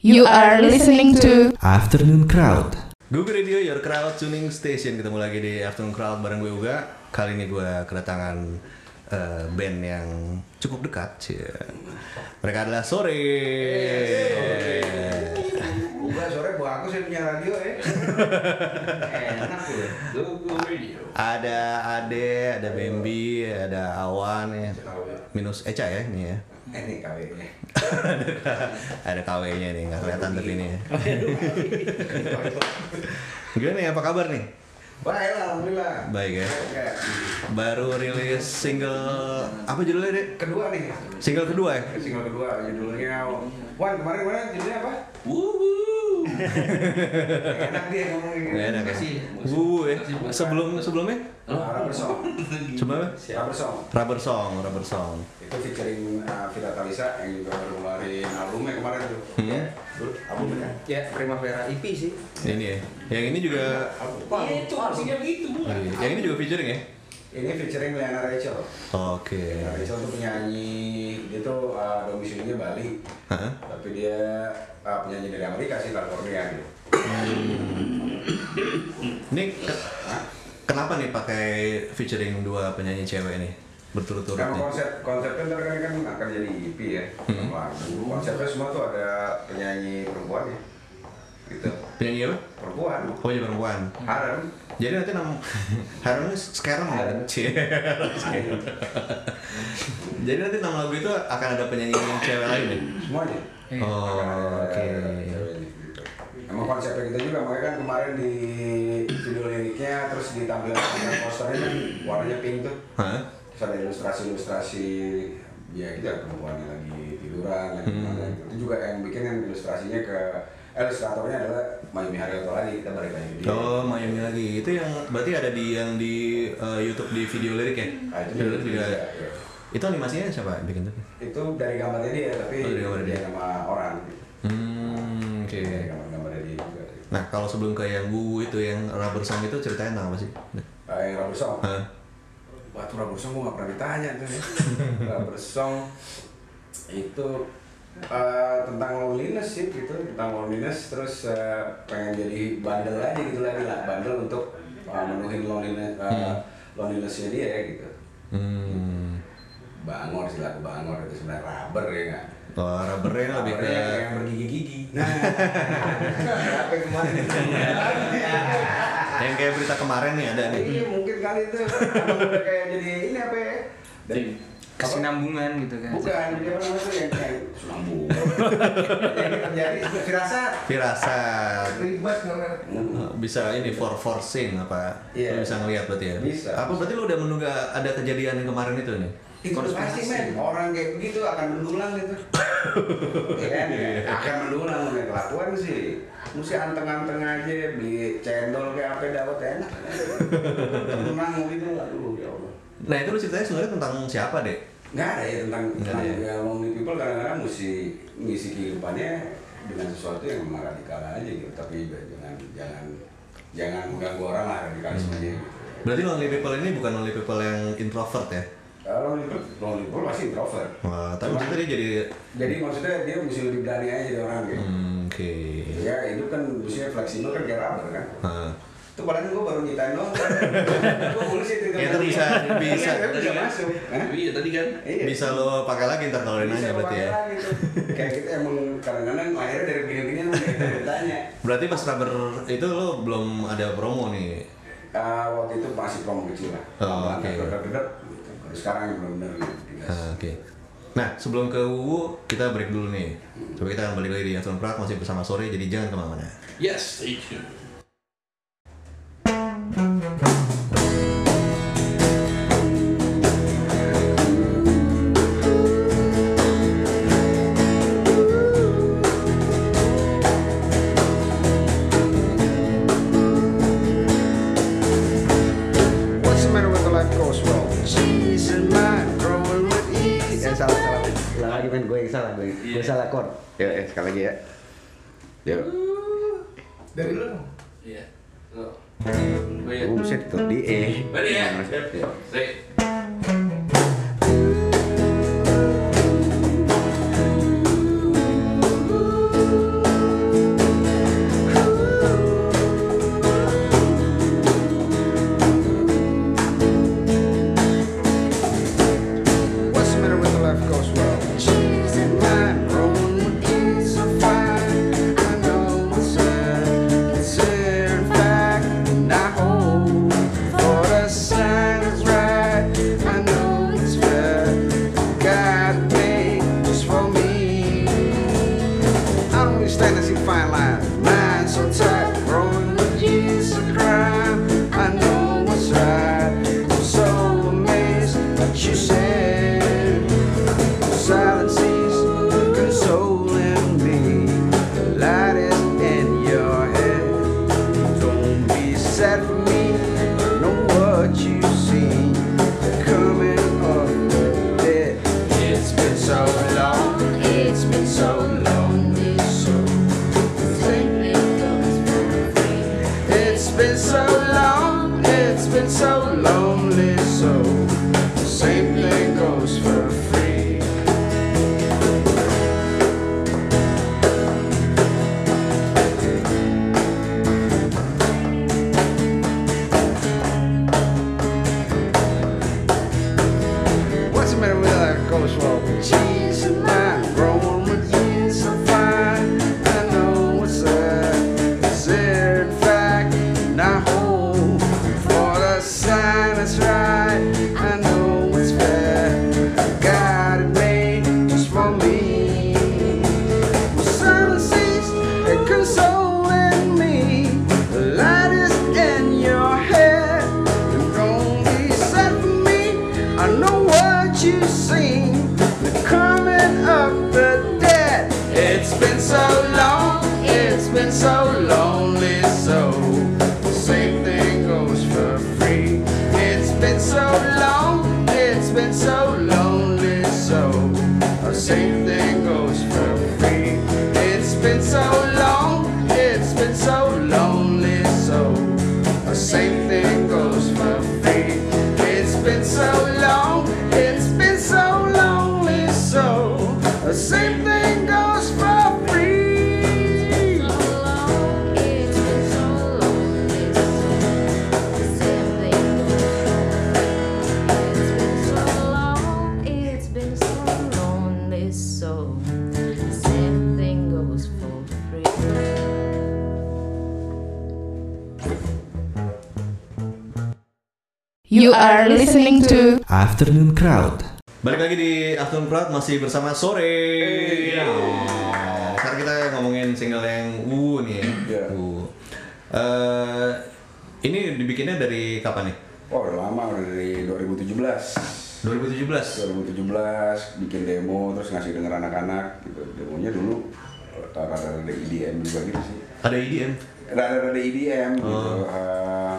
You are listening to Afternoon Crowd. Google Radio, your crowd tuning station. Ketemu lagi di Afternoon Crowd bareng gue Uga. Kali ini gue kedatangan eh, band yang cukup dekat. cie. Mereka adalah Sore. Uga sore bagus ya punya radio ya. Enak ya. Google Radio. Ada Ade, ada Bambi, ada Awan ya. Minus Eca ya ini ya. Eh nih KW-nya. ada KW-nya nih, nggak kelihatan tapi ini ya. Gimana nih, apa kabar nih? Baik lah, alhamdulillah. Baik ya. Oke. Baru rilis single apa judulnya deh? Kedua nih. Single kedua ya? Single kedua judulnya Wan kemarin kemarin judulnya apa? Enak dia ngomongnya. Nggak enak ya. Wuh ya. Sebelum sebelumnya? Rubber Song. Coba? Rubber Song. Rubber Song, Rubber Song. Itu featuring uh, Vira Talisa yang juga baru ngeluarin albumnya kemarin tuh. Hmm. Ya, albumnya. Ya, Primavera EP sih. Ini ya. Yang ini juga Iya itu artinya begitu. yang ini juga featuring ya? Ini featuring Liana Rachel. Oke. Liana Rachel tuh penyanyi, dia tuh uh, domisilinya Bali. Hah? Tapi dia uh, penyanyi dari Amerika sih, California gitu. Ini ke- kenapa nih pakai featuring dua penyanyi cewek nih berturut-turut Karena konsep konsepnya ntar kan, kan akan jadi EP ya, Hmm. lagu. Konsepnya semua tuh ada penyanyi perempuan ya, gitu. Penyanyi apa? Perempuan, Oh iya perempuan. harem. Jadi nanti nama Harun ini sekarang? Cie. Jadi nanti nama lagu itu akan ada penyanyi yang cewek lain ya? semuanya. Oh, Akan ada oke. gitu. Emang konsepnya kita juga, makanya kan kemarin di video liriknya terus ditampilkan posternya kan warnanya pink tuh. Hah? Terus ada ilustrasi-ilustrasi ya gitu ya perempuan yang lagi tiduran, lagi Hmm. gimana gitu. Itu juga yang bikin kan ilustrasinya ke ilustratornya adalah Mayumi Haryoto lagi, kita balik lagi dia. Oh, Miami lagi. Itu yang berarti ada di yang di uh, YouTube di video lirik ya? Ah, itu Video lirik juga, juga. ya. Itu animasinya siapa yang bikin tuh? Itu dari gambarnya dia, tapi Oh, dari gambar dia. nama orang. Hmm, oke. Dari gambar-gambarnya dia juga. Nah, kalau sebelum ke yang Wu itu yang rubber song itu ceritanya tentang apa sih? Eh, yang Rubber Song. Hah? Waktu Rubber Song gue gak pernah ditanya tuh ya. Rubber Song itu eh, tentang loneliness sih gitu, tentang loneliness terus eh, pengen jadi bandel aja gitu lagi lah, bandel untuk eh, menuhin loneliness, Hmm. lonelinessnya dia ya gitu. Hmm. Bangor sih lagu Bangor itu sebenarnya rubber ya nggak? Oh, rubbernya lebih ke yang bergigi-gigi. Nah, apa yang kemarin yang kayak berita kemarin nih ada nih. Kali itu emang udah kayak jadi ini apa ya? Dari Kesinambungan gitu kan. Bukan, jadi apa namanya tuh yang kayak sambung. yang terjadi firasat. Firasat. Ribet. Eh, Bisa ini for forcing apa? Iya. Lu bisa ngelihat berarti ya? Bisa. Apa berarti lu udah menduga ada kejadian yang kemarin itu nih? Itu pasti men, orang kayak begitu akan mendulang gitu. Iya kan? Akan mendulang men kelakuan sih. Mesti anteng-anteng aja beli cendol kayak apa dapat enak. Tenang gitu aduh ya Allah. Nah itu lu ceritanya sebenarnya tentang siapa deh? Nggak ada ya tentang Nggak tentang ada ya? ya lonely people kadang-kadang mesti ngisi kehidupannya dengan sesuatu yang memang radikal aja gitu. Tapi jangan jangan jangan mengganggu orang lah radikalismenya gitu. Berarti lonely people ini bukan lonely people yang introvert ya? Kalau lonely people pasti introvert. Wah, tapi Cuma- maksudnya dia jadi Jadi maksudnya dia mesti lebih berani aja jadi orang gitu. hmm, oke. Ya hidup kan mestinya fleksibel kan kayak rubber kan. Nah, Itu padahal gue baru nyitain doang. gue bullshit itu. Ya, itu bisa- bisa. Iya, bisa masuk. Iya tadi kan. Iya. bisa lo pakai lagi ntar kalau nanya berarti ya? Kayak kita emang kadang-kadang lahirnya dari kayak kita ditanya. Berarti pas rubber itu lo belum ada promo nih? Ah, waktu itu masih promo kecil lah. Oh, oke. Gitu. Baru sekarang yang benar-benar gitu. digas. Ah, Oke. Nah, sebelum ke Wuwu, kita break dulu nih. Coba kita akan balik lagi di Afternoon Prat masih bersama sore, jadi jangan ke mana-mana. Yes, stay tuned. Ya, ya, sekali lagi ya. Yuk. Dari lu dong. Iya. Oh. Oh iya. Buset tuh di E. Ready ya? Ya. So the same thing goes for free. You are listening to Afternoon Crowd. Balik lagi di Afternoon Crowd masih bersama sore. Ya. Sekarang kita ngomongin single yang Wu nih ya. Iya. Wu. Eh, ini dibikinnya dari kapan nih? Oh udah lama udah dari 2017 2017. 2017 bikin demo terus ngasih denger anak-anak gitu demonya dulu eh, rada-rada EDM juga gitu sih Ada E EDM. rada-rada EDM gitu Oh. eh,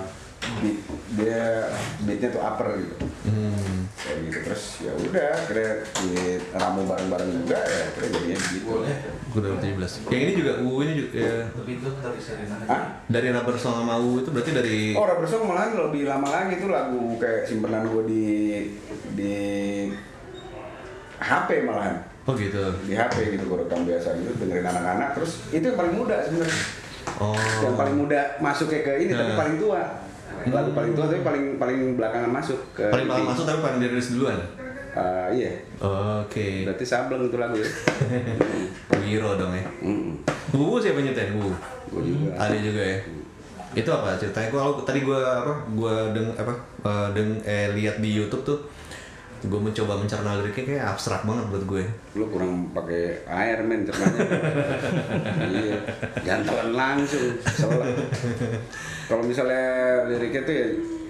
beat dia beatnya tuh upper gitu Hmm. kayak gitu terus ya udah akhirnya di ramu bareng-bareng juga ya akhirnya jadinya gitu Gue 2017. Yang ini juga Wu ini juga ya, Tapi itu tapi sering Hah? dari Rubber Song sama Wu itu berarti dari Oh, Rubber Song malahan lebih lama lagi tuh lagu kayak simpenan gue di di HP malahan Oh gitu. di HP gitu gue rekam biasa gitu dengerin anak-anak terus itu yang paling muda sebenarnya Oh. yang paling muda masuknya ke ini tapi Nah. paling tua lagu paling tua tapi paling paling belakangan masuk ke paling paling masuk tapi paling dirilis duluan. Ah, iya Oke. berarti sableng itu lagu ya Wiro dong ya. Mm-mm. Wu siapa nyetain? Wu. gue juga Ada juga ya. Itu apa ceritanya? Gua tadi gua apa? Gua deng apa? eh, deng eh lihat di YouTube tuh gue mencoba mencerna liriknya kayak abstrak banget buat gue. lu kurang pakai air men cernanya. Iya. Jangan telan langsung kalau misalnya liriknya tuh ya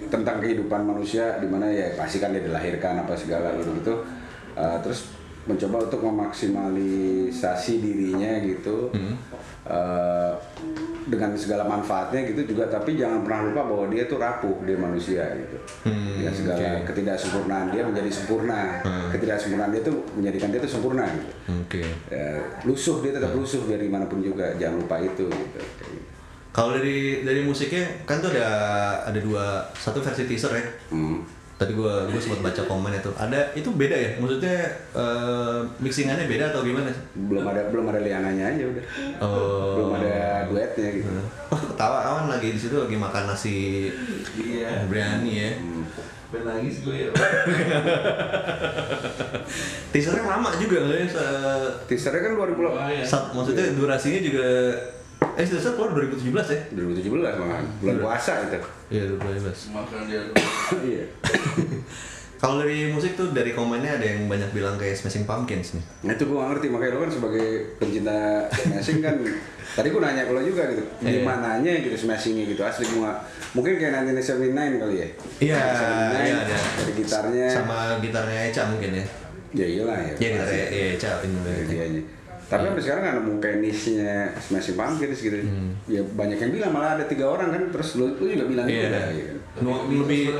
tentang kehidupan manusia di mana ya pasti kan dia dilahirkan apa segala gitu gitu Uh, terus mencoba untuk memaksimalisasi dirinya gitu Uh, dengan segala manfaatnya gitu juga tapi jangan pernah lupa bahwa dia tuh rapuh dia manusia gitu Hmm, dengan segala oke. ketidaksempurnaan dia menjadi sempurna Hmm. ketidaksempurnaan dia tuh menjadikan dia tuh sempurna gitu Oke. ya, lusuh dia tetap lusuh dari mana pun juga jangan lupa itu gitu. Gitu. Kalau dari dari musiknya kan tuh ada ada dua satu versi teaser ya. Hmm. Tadi gue gue sempat baca komen itu. Ada itu beda ya? Maksudnya eh, mixingannya beda atau gimana? belum ada belum ada liananya aja udah Oh. belum ada duetnya gitu Oh, ketawa awan lagi di situ lagi makan nasi Iya. biryani ya. Hmm. Ben nangis gue ya. Teasernya lama juga loh ya. se- teasernya kan 2008 Lumayan. Sat, maksudnya durasinya juga eh teaser keluar 2017 ya? 2017 malah bulan puasa itu Iya 2017. Makan dia. iya Kalau dari musik tuh dari komennya ada yang banyak bilang kayak Smashing Pumpkins nih. Nah itu gue gak ngerti, makanya lo kan sebagai pencinta smashing kan Tadi gue nanya ke lo juga gitu, Iya. gimananya gitu smashingnya gitu, asli gue gak Mungkin kayak 1979 kali ya Iya, 1979, iya ada. Dari gitarnya Sama gitarnya Echa mungkin ya. Ya iyalah ya Iya gitarnya iya, Echa ini dia aja tapi sampai sekarang gak nemu kayak niche-nya Smashing Pumpkins gitu Hmm. Ya banyak yang bilang, malah ada tiga orang kan Terus lu, lu juga bilang Iya. juga gitu. Nu- lebih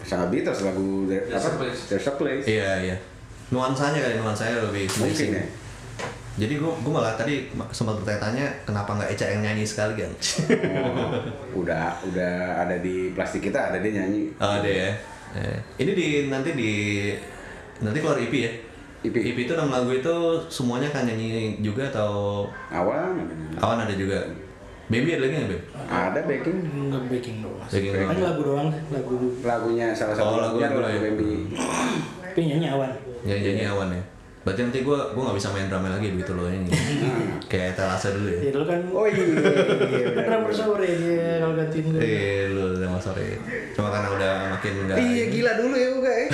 Sangat Beatles lagu There- There's apa? a Place. There's a Place iya iya. Nuansanya kali nuansanya lebih Mungkin smashing. ya Jadi gua gua malah tadi sempat bertanya-tanya kenapa nggak Echa yang nyanyi sekali kan? Oh, udah udah ada di plastik kita ada dia nyanyi Oh ada ya. Eh, Ini di nanti di nanti keluar EP ya. EP. EP itu enam lagu itu semuanya kan nyanyi juga atau awal awan ada juga. Baby ada lagi nggak Beb? ada backing Enggak baking doang. Baking Kan doang. lagu doang lagu lagunya salah satu Oh, lagu- lagunya lagu ya. Bambi tapi nyanyi awan. Nyanyi nyanyi awan ya. Berarti nanti gua gua nggak bisa main drama lagi begitu loh ini. Kayak Telasa dulu ya. Ya dulu kan oh iya kan drummer sore dia kalau gantiin gue. Lu sama sore. Cuma karena udah makin enggak. iya gila dulu ya Uga ya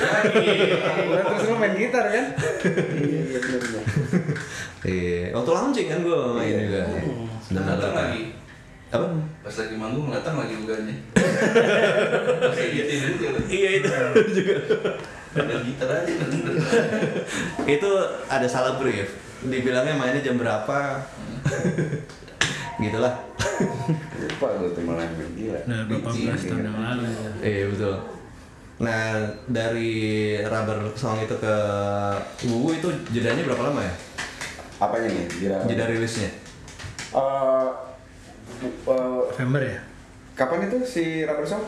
Udah terus lu main gitar kan Iya, iya benar. Iya, waktu launching kan gua main Iya. juga. Dan Datang ada lagi. apa? Pas lagi manggung datang lagi juga. Iya itu juga. Ada gitar aja. itu ada salah brief. Dibilangnya mainnya jam berapa? Gitulah. lupa gue tuh malah gila berapa belas tahun yang lalu. Iya betul. Nah dari rubber song itu ke Wuwu itu jedanya berapa lama ya? apanya nih Gira Jeda rilisnya? Eh, eh, November ya? kapan itu si Rubber Song?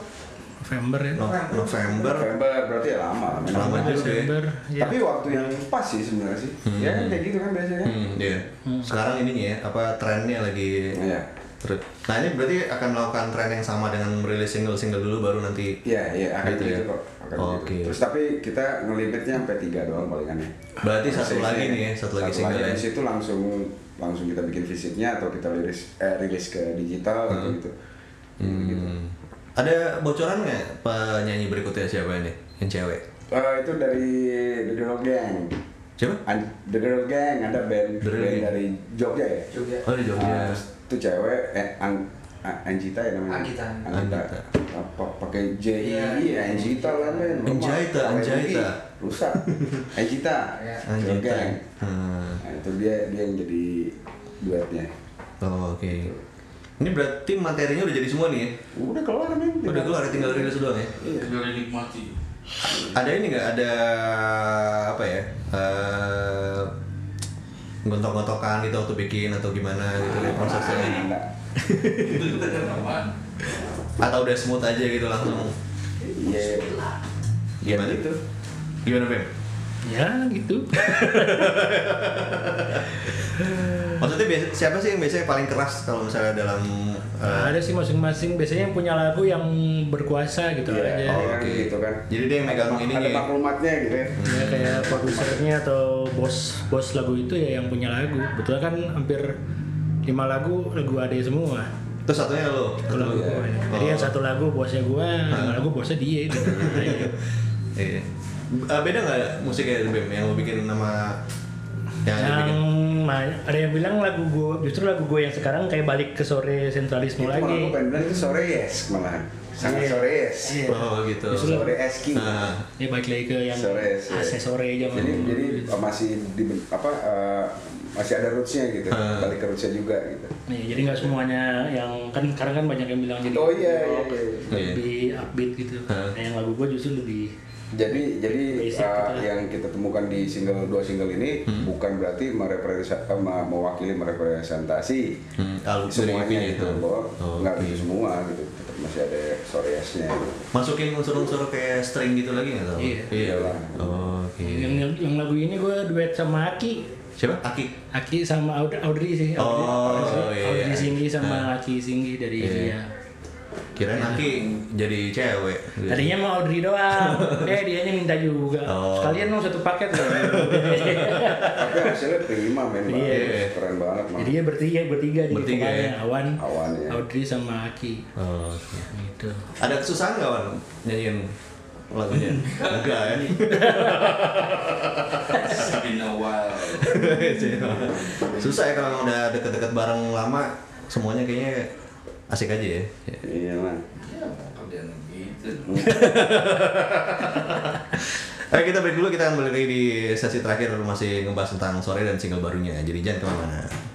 November ya? No- November. November berarti ya lama lama. Lama juga ya. Desember. ya. Tapi waktu yang pas sih sebenarnya sih. Ya kan kayak gitu kan biasanya. Hmm, iya. Sekarang ininya ya, apa trennya lagi Iya. Terus, nah ini berarti akan melakukan tren yang sama dengan merilis single-single dulu baru nanti. Iya, iya akan Gitu gitu, ya? kok. Akan Oke. gitu. Terus tapi kita ngelimitnya sampai tiga doang palingannya. Berarti satu Save-nya. lagi nih ya, satu lagi single ya. Habis itu langsung langsung kita bikin fisiknya atau kita rilis eh, rilis ke digital atau gitu. Gitu. Ada bocoran nggak penyanyi berikutnya siapa ini? Yang cewek? Eh, itu dari The Girl Gang. Siapa? An- The Girl Gang ada band, The Girl band Gang. dari Jogja ya. Jogja. Oh di Jogja. Ah, terus itu cewek eh Ang Anjita ya namanya. Anggita. Anggita. Apa pakai J I Iya. ya Anjita lah men. Anjaita, pakai Anjaita. I. Rusak. Anjita. Ya. Girl Anjita. Gang. Hmm. Nah, itu dia dia yang jadi duetnya. Oh, Oke. Ini berarti materinya udah jadi semua nih ya? Udah kelar men. Udah keluar, tinggal rilis doang ya? Iya. Tinggal dinikmati. Ada ini nggak? Ada apa ya? Eh, gontok-gontokan gitu waktu bikin atau gimana gitu deh prosesnya? Enggak. Itu juga kan apaan? Atau udah smooth aja gitu langsung? Iya. Gimana itu? Gimana Bem? Ya gitu. Maksudnya biasa, siapa sih yang biasanya paling keras kalau misalnya dalam eh, ada sih masing-masing biasanya yang punya lagu yang berkuasa gitu Iya, aja. Oh, oke. gitu kan. Jadi dia yang megang Ada- ininya Ada ya? maklumatnya gitu ya. Ya kayak produsernya atau bos bos lagu itu ya yang punya lagu. Betul kan hampir lima lagu lagu ade semua. Terus satunya lo? Itu lagu Satu- gua. ya. Jadi Oh. yang satu lagu bosnya gua, yang lagu bosnya dia gitu. Iya. Eh, beda nggak musiknya Bem yang lo bikin nama yang yang bikin? ada yang bilang lagu gua justru lagu gua yang sekarang kayak balik ke sore sentralisme Itu malah lagi. gue pengen bilang itu sore yes malahan. Sangat Iya. sore yes. Iya. Oh gitu. Justru- Sore eski. Nah, Ya balik lagi ke yang Sore, sore. AC sore zaman Jadi dulu. jadi uh, masih di apa uh, masih ada rootsnya gitu. Hmm. Balik ke rootsnya juga gitu. Nih, jadi nggak semuanya yang kan sekarang kan banyak yang bilang jadi Oh, iya, iya, iya. lebih upbeat gitu. Hah. Nah, yang lagu gua justru lebih Jadi jadi Basic uh, yang kita temukan di single dua single ini Hmm. bukan berarti merepresentasi mewakili merepresentasi hmm, semuanya gitu. itu. Bahwa Oh, nggak oke. gitu semua gitu. Masih ada sore yes-nya. gitu. Masukin unsur-unsur kayak string gitu lagi nggak tau? Iya. Iyalah. Oh, Oke. yang, yang yang lagu ini gua duet sama Aki. Siapa? Aki. Aki sama Aud- Audrey sih. Audrey, Oh, Audrey, iya. Audrey Singgi sama Nah. Aki Singgi dari Iya. dia. Kira nanti jadi cewek. Tadinya mau Audrey doang. eh dianya minta juga. Oh. mau satu paket loh. Tapi hasilnya terima memang iya. iya. Keren banget man. Jadi ya bertiga bertiga bertiga, ya. Awan. Awan ya. Audrey sama Aki. Oh. Ya. Gitu. Ada kesusahan nggak Wan nyanyiin lagunya? Enggak ya. Susah ya kalau udah deket-deket bareng lama semuanya kayaknya Asik aja ya. Iya mah. Oke kita break dulu kita akan balik lagi di sesi terakhir masih ngebahas tentang sore dan single barunya jadi jangan ke mana-mana.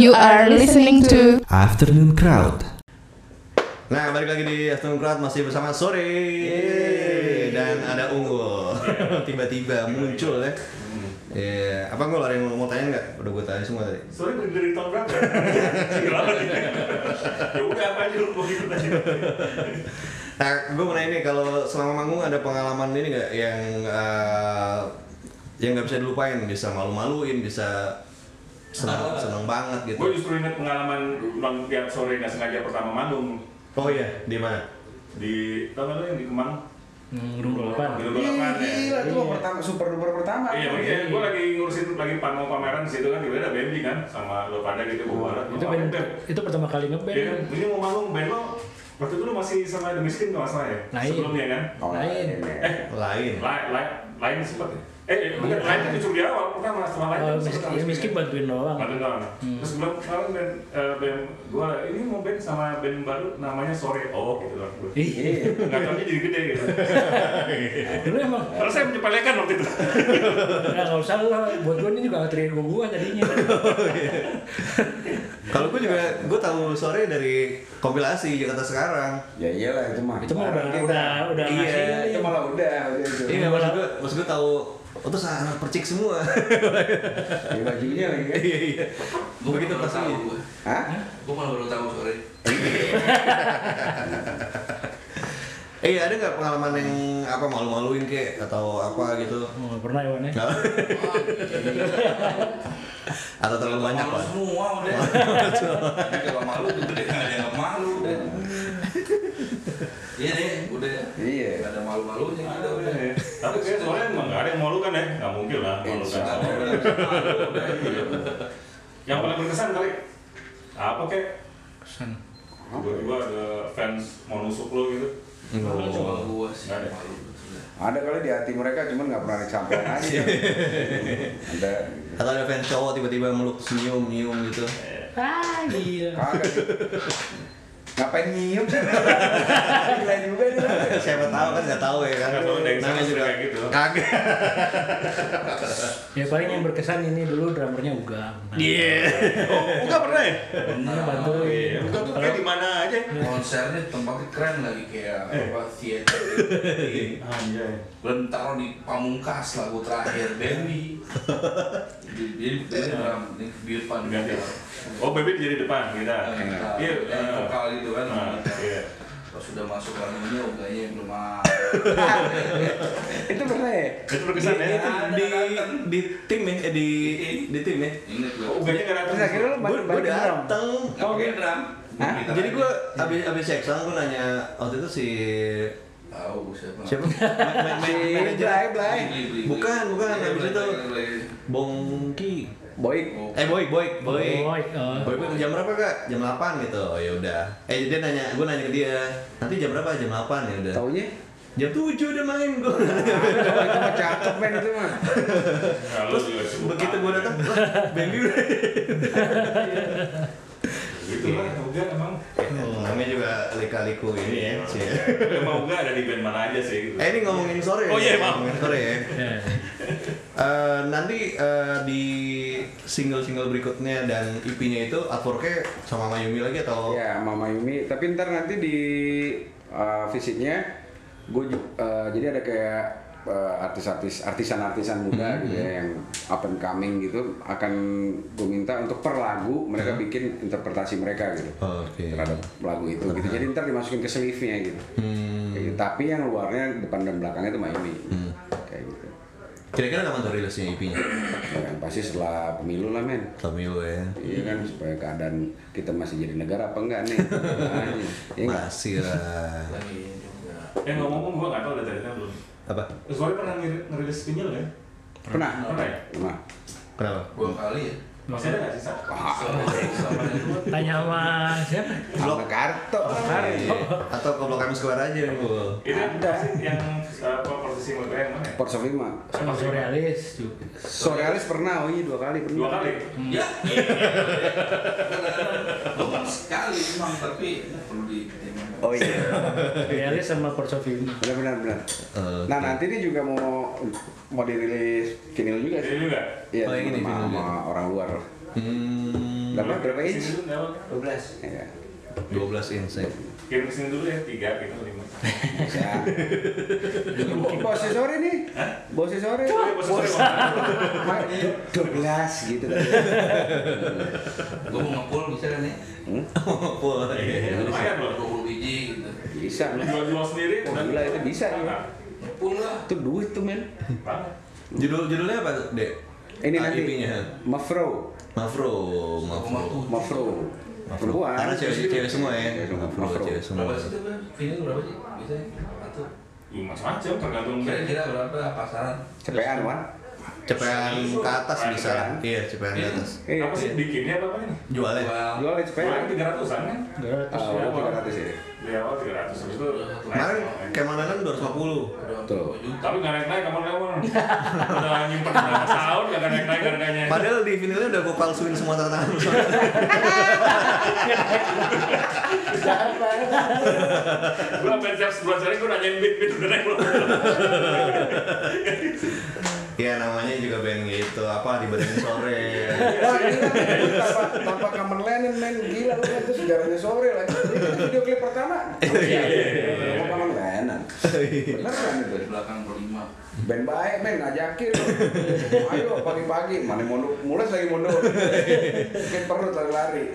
You are listening to Afternoon Crowd. Nah, balik lagi di Afternoon Crowd masih bersama sore dan ada unggul. Tiba-tiba muncul ya. Iya, apa gue ada yang mau tanya nggak? Udah gue tanya semua tadi. Soalnya dari, dari tahun berapa? Ya udah apa aja lu mau ikut aja. Nah, gue mau nanya nih kalau selama manggung ada pengalaman ini nggak yang eh, yang nggak bisa dilupain, bisa malu-maluin, bisa senang senang banget gitu. Gue justru inget pengalaman ulang tiap sore nggak sengaja pertama manggung Oh iya, di mana? di tau nggak lu yang di Kemang? Hmm, Gedung delapan. Di Gedung Delapan ya. Gila itu mah pertama super duper pertama. Iya, makanya gue lagi ngurusin lagi panggung pameran di situ kan tiba-tiba ada Bendy kan sama lo pada gitu bawa Itu band, itu pertama kali ngeband. Iya kan, ini mau manggung band lo waktu itu lo masih sama The Miskin kalau nggak salah ya? Nah, iya. Sebelumnya kan? Oh, Lain. Eh, Lain. lain, lain, lain sempat ya? Eh, eh, bukan, lain itu justru di awal, pertama setelah lain. Oh, miskin, sama ya, miskin bantuin doang. Bantu doang. Terus bilang kemarin band, eh, band gua ini mau band sama band baru namanya Sore. Oh gitu kan. Gua. Iya. Nggak taunya jadi gede gitu. Dulu emang Karena saya menyepelekan waktu itu. Nah, nggak usah lah, buat gue ini juga alter ego gue tadinya. Kalau gue juga, gue tahu sore dari kompilasi Jakarta sekarang. Ya iyalah itu mah. Itu mah udah udah udah Iya. Itu malah udah, udah itu. Iya, maksud gue, maksud gue tahu, oh tuh anak percik semua. Di bajunya lagi kan. Iya iya. Gue Begitu tahu gue. Hah? Gue malah baru tahu sore. Eh ada nggak pengalaman yang apa malu-maluin kek atau apa gitu? Oh, pernah ya, Wan, ya? Atau terlalu banyak malu pak? semua udah. Jadi kalau malu tuh udah nggak ada yang malu udah. Iya deh, udah. Iya. Gak ada malu-malunya udah. Tapi kayak soalnya ya? Nggak mungkin lah. Nggak ada yang iya. Paling berkesan kali apa kek? Kesan. Tiba-tiba ada fans mau nusuk lo gitu. Cuma gue sih ada. Ada kali di hati mereka cuman nggak pernah disampaikan aja. ada. Atau ada fans cowok tiba-tiba meluk senyum nyium gitu? Ah, gila. Ngapain nyium? Gila juga nih. Siapa tahu kan nggak tahu ya kan? Namanya juga kayak gitu. Kagak. Ya paling yang berkesan ini dulu drummernya Uga. Nah, Iya. Oh, enggak pernah ya? Dia bantuin. Iya, enggak tuh kayak di mana aja. Konsernya tempatnya keren lagi kayak apa theater. Anjay. Dan taruh di pamungkas lagu terakhir Baby. Jadi drum di depan. Oh, baby jadi depan kita. Iya, Iya, eh, vokal itu kan. Nah, iya. Pas sudah masuk lagunya uganya belum. Itu pernah ya? Itu berkesan ya? Di di tim ya, eh, di di tim ya. Oh, uganya nggak datang. Akhirnya balik gue balik ke drum. Jadi gue abis abis cek sound gue nanya waktu itu si tahu siapa. siapa? Ma- ma- Si ma- manajer. Bukan, bukan. Iya, Blay, itu. Bongki. Boy. Oh. Eh boy, boy, boy. Boy, oh. Boy, boy, jam berapa kak? Jam 8 gitu. Oh ya udah. Eh dia nanya, gue nanya ke dia. Nanti jam berapa? Jam 8 ya udah. Taunya? Jam 7 udah main gue. Oh, itu mah cakep men itu mah. Kalau Terus begitu gue banget. datang, baby udah. Gitu lah, Uga emang. Oh, namanya juga lika-liku ini ya. Cie. Emang Uga ada di band mana aja sih gitu. Eh ini ngomongin sore Oh, ya? iya, maaf. Ngomongin sore ya. Eh, nanti eh, di single-single berikutnya dan EP-nya itu artworknya sama Mayumi lagi atau? Ya, Mama Yumi. Tapi ntar nanti di uh, fisiknya gue jadi ada kayak uh, artis-artis artisan-artisan muda gitu ya yang up and coming gitu akan gue minta untuk per lagu mereka bikin interpretasi mereka gitu Oke. terhadap lagu itu gitu. Jadi ntar dimasukin ke sleeve-nya gitu. Hmm. Gitu. Tapi yang luarnya depan dan belakangnya itu Mayumi. Gitu. Kira-kira kapan tuh rilisnya EP-nya? Ya kan pasti setelah pemilu lah men. Pemilu ya. Iya kan supaya keadaan kita masih jadi negara apa enggak nih? Enggak? Masih lah. Lagi juga. Eh ngomong-ngomong gue nggak tahu udah ceritanya belum. Apa? Soalnya pernah ngerilis vinyl kan? Pernah? Pernah ya? Pernah. Kenapa? Dua kali ya. Masih ada nggak. Tanya sama siapa? Karto. Iya. Atau ke Blok M Square aja. Itu yang pasti yang apa posisi menurut yang mana? Port of Lima. Sama Surrealis juga. Sorealis pernah, oh iya dua kali pernah. Dua kali. Ya. Bukan sekali memang tapi perlu di Oh iya. Surrealis sama Persofim. Benar benar benar. Oke. Nah nanti ini juga mau mau dirilis vinyl juga sih. juga. Iya, Oh, ini sama, vinyl sama juga. orang luar. Hmm. Berapa berapa inch? dulu nggak apa. 12. Ya. 12 inch ya. Kirim ke sini dulu ya, tiga gitu, lima. Bisa. Bosnya sore nih. Bosnya sore. Bos sore, Bang. 12 gitu. Gue mau ngepul bisa kan ya? Full. Iya, lumayan loh. 20 biji gitu. Bisa. Lu jual-jual sendiri, Oh, dan- gila, itu bisa, ya. Banget. Ngepul lah. Itu duit tuh men. Judul judulnya apa, Dek? Ini Ah, nanti IP-nya. Mafro. Mafro, Mafro. Mafro. Perempuan. Karena cewek cewek semua ya. Mafro, Mafro. cewek semua. Berapa sih? Vinyl berapa sih? Biasanya? Atau Ya, macam-macam tergantung kira-kira berapa pasaran? Cepean, Wan. Cepean ke atas bisa. Cepean. Iya, cepean ke atas. Iya. Apa sih bikinnya apa ini? Jualnya. Jual. Jual di cepean. Jualnya tiga ratusan kan? Gratis. Oh, 300 ya. Di awal tiga ratus, habis itu Kemarin naik. kemanan 250. Tuh. Tapi nggak naik-naik kapan-kapan. Udah nyimpen berapa tahun nggak naik-naik harganya. Padahal di vinilnya udah gue palsuin semua tanda tangan. Gue sampai tiap sebulan sekali gue nanyain beat beat udah naik belum? Iya namanya juga band gitu. Apa dibandingin sore. Wah, gila, men. tanpa, tanpa Kamen Lennon, men. Gila, lu kan itu sejarahnya sore lagi. Itu video klip pertama. Iya, Kamen Lennon. Beneran itu. Belakang berlima. Band baik, men. Ngajakin. Ayo, pagi-pagi. Mana mundur. Mulai lagi mundur. Bikin perut lari-lari.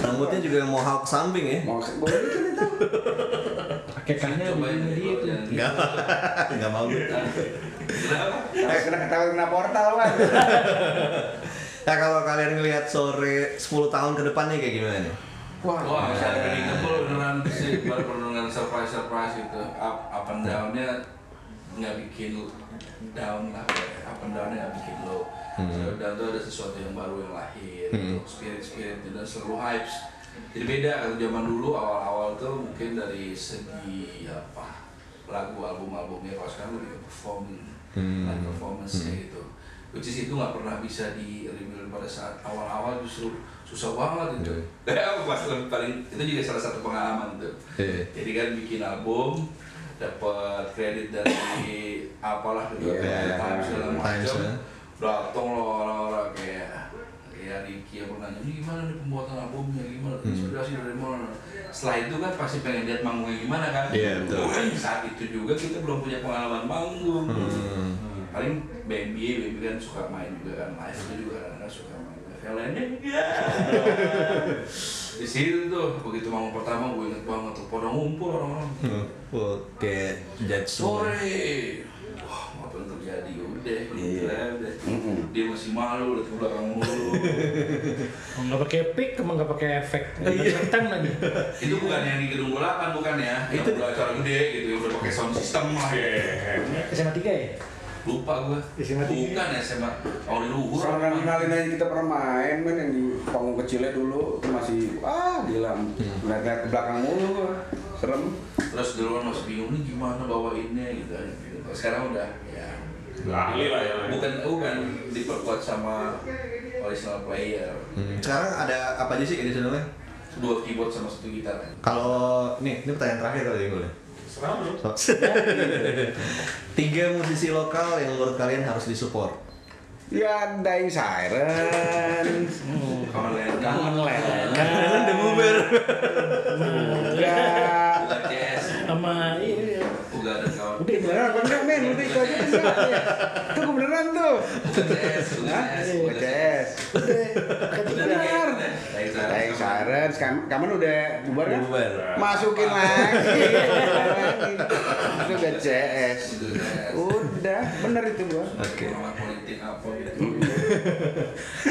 Rambutnya juga mau hawk samping ya. Mau boleh bikin itu. Begini deh dia jangan Enggak. Enggak mau gue. Kenapa? Takut kena, takut kena portal, Wan. Nah kalau kalian ngelihat sore 10 tahun ke depannya kayak gimana nih? Wah, Wah, misalnya Benny Kempul beneran sih baru dengan surprise surprise gitu. Up, up and down-nya nggak bikin lu down lah, up and down-nya nggak bikin lo. So, dan tuh ada sesuatu yang baru yang lahir, Hmm. spirit spirit dan selalu hypes. Jadi beda kalau zaman dulu awal-awal tuh mungkin dari segi apa lagu album albumnya kalau sekarang lebih ke performing, Hmm. live performance gitu. Which is itu nggak pernah bisa di reveal pada saat awal-awal justru susah banget itu. Kayak pas paling itu juga salah satu pengalaman tuh. Iya. Jadi kan bikin album dapat kredit dari apalah gitu Iya, kayak iya, Times segala Times, macam. ya. Datang loh orang-orang kayak kayak Ricky yang pernah gimana nih pembuatan albumnya gimana Hmm. inspirasi dari mana setelah itu kan pasti pengen lihat manggungnya gimana kan? Iya, betul. Nah, saat itu juga kita belum punya pengalaman manggung. Hmm. paling BMB BMB kan suka main juga kan live itu juga kadang-kadang suka main yang lainnya enggak di situ tuh begitu manggung pertama gue inget banget tuh pada ngumpul orang-orang. Oke, judge semua. sore malu udah ke belakang mulu. Oh, nggak pakai pick, emang nggak pakai efek. Kentang lagi. itu bukan yang di gedung bola bukan ya? Itu udah acara gede gitu yang udah pakai sound system lah. Iya. SMA 3 ya? lupa gua. SMA tiga. bukan ya SMA tahun di luhur. Orang kenalin aja kita pernah main men yang di panggung kecilnya dulu itu masih wah gila. Ngeliat ke belakang mulu gua. Serem. Terus dulu kan masih bingung nih gimana bawainnya? Gitu kan sekarang udah ya Lah ya. bukan bukan diperkuat sama original player Hmm, Sekarang ada apa aja sih additionalnya? dua keyboard sama satu gitar kan Kalau nih, ini pertanyaan terakhir kali ya gue. Sekarang belum. So, tiga musisi lokal yang menurut kalian harus disupport. ya Dying Siren kawan lain Kangen Lennon. Kalian udah bubar. enggak bukan CS Sama iya. udah ada kawan. Udah beneran apa enggak men udah itu aja enggak ya. itu gua beneran tuh. Bukan CS bukan Hah? CS Bukan CS bener Dying Siren sekarang kapan udah. Bubar kan? Bubar. masukin lagi. Itu gak CS udah bener itu gua. Oke. Politik apa gitu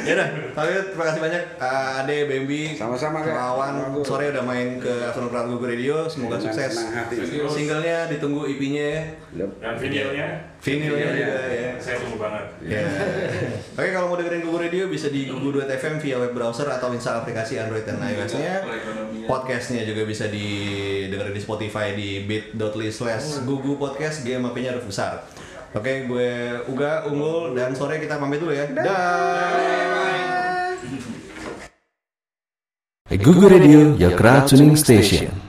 Ya udah, tapi terima kasih banyak uh, Ade, Bambi, Sama-sama, Kak. Kawan, sore udah main ke Afternoon Google Radio, semoga Dengan sukses. senang hati. Singlenya ditunggu IP-nya ya. Dan videonya vinilnya juga ya. saya tunggu banget. Ya. Oke, kalau mau dengerin Google Radio bisa di google.fm via web browser atau install aplikasi Android dan iOS-nya. Podcastnya juga bisa didengerin di Spotify di bit.ly slash gugu podcast GMAP-nya huruf besar. Oke, gue Uga, Unggul, dan sore kita pamit dulu ya. Dah. Google Radio, your crowd tuning station.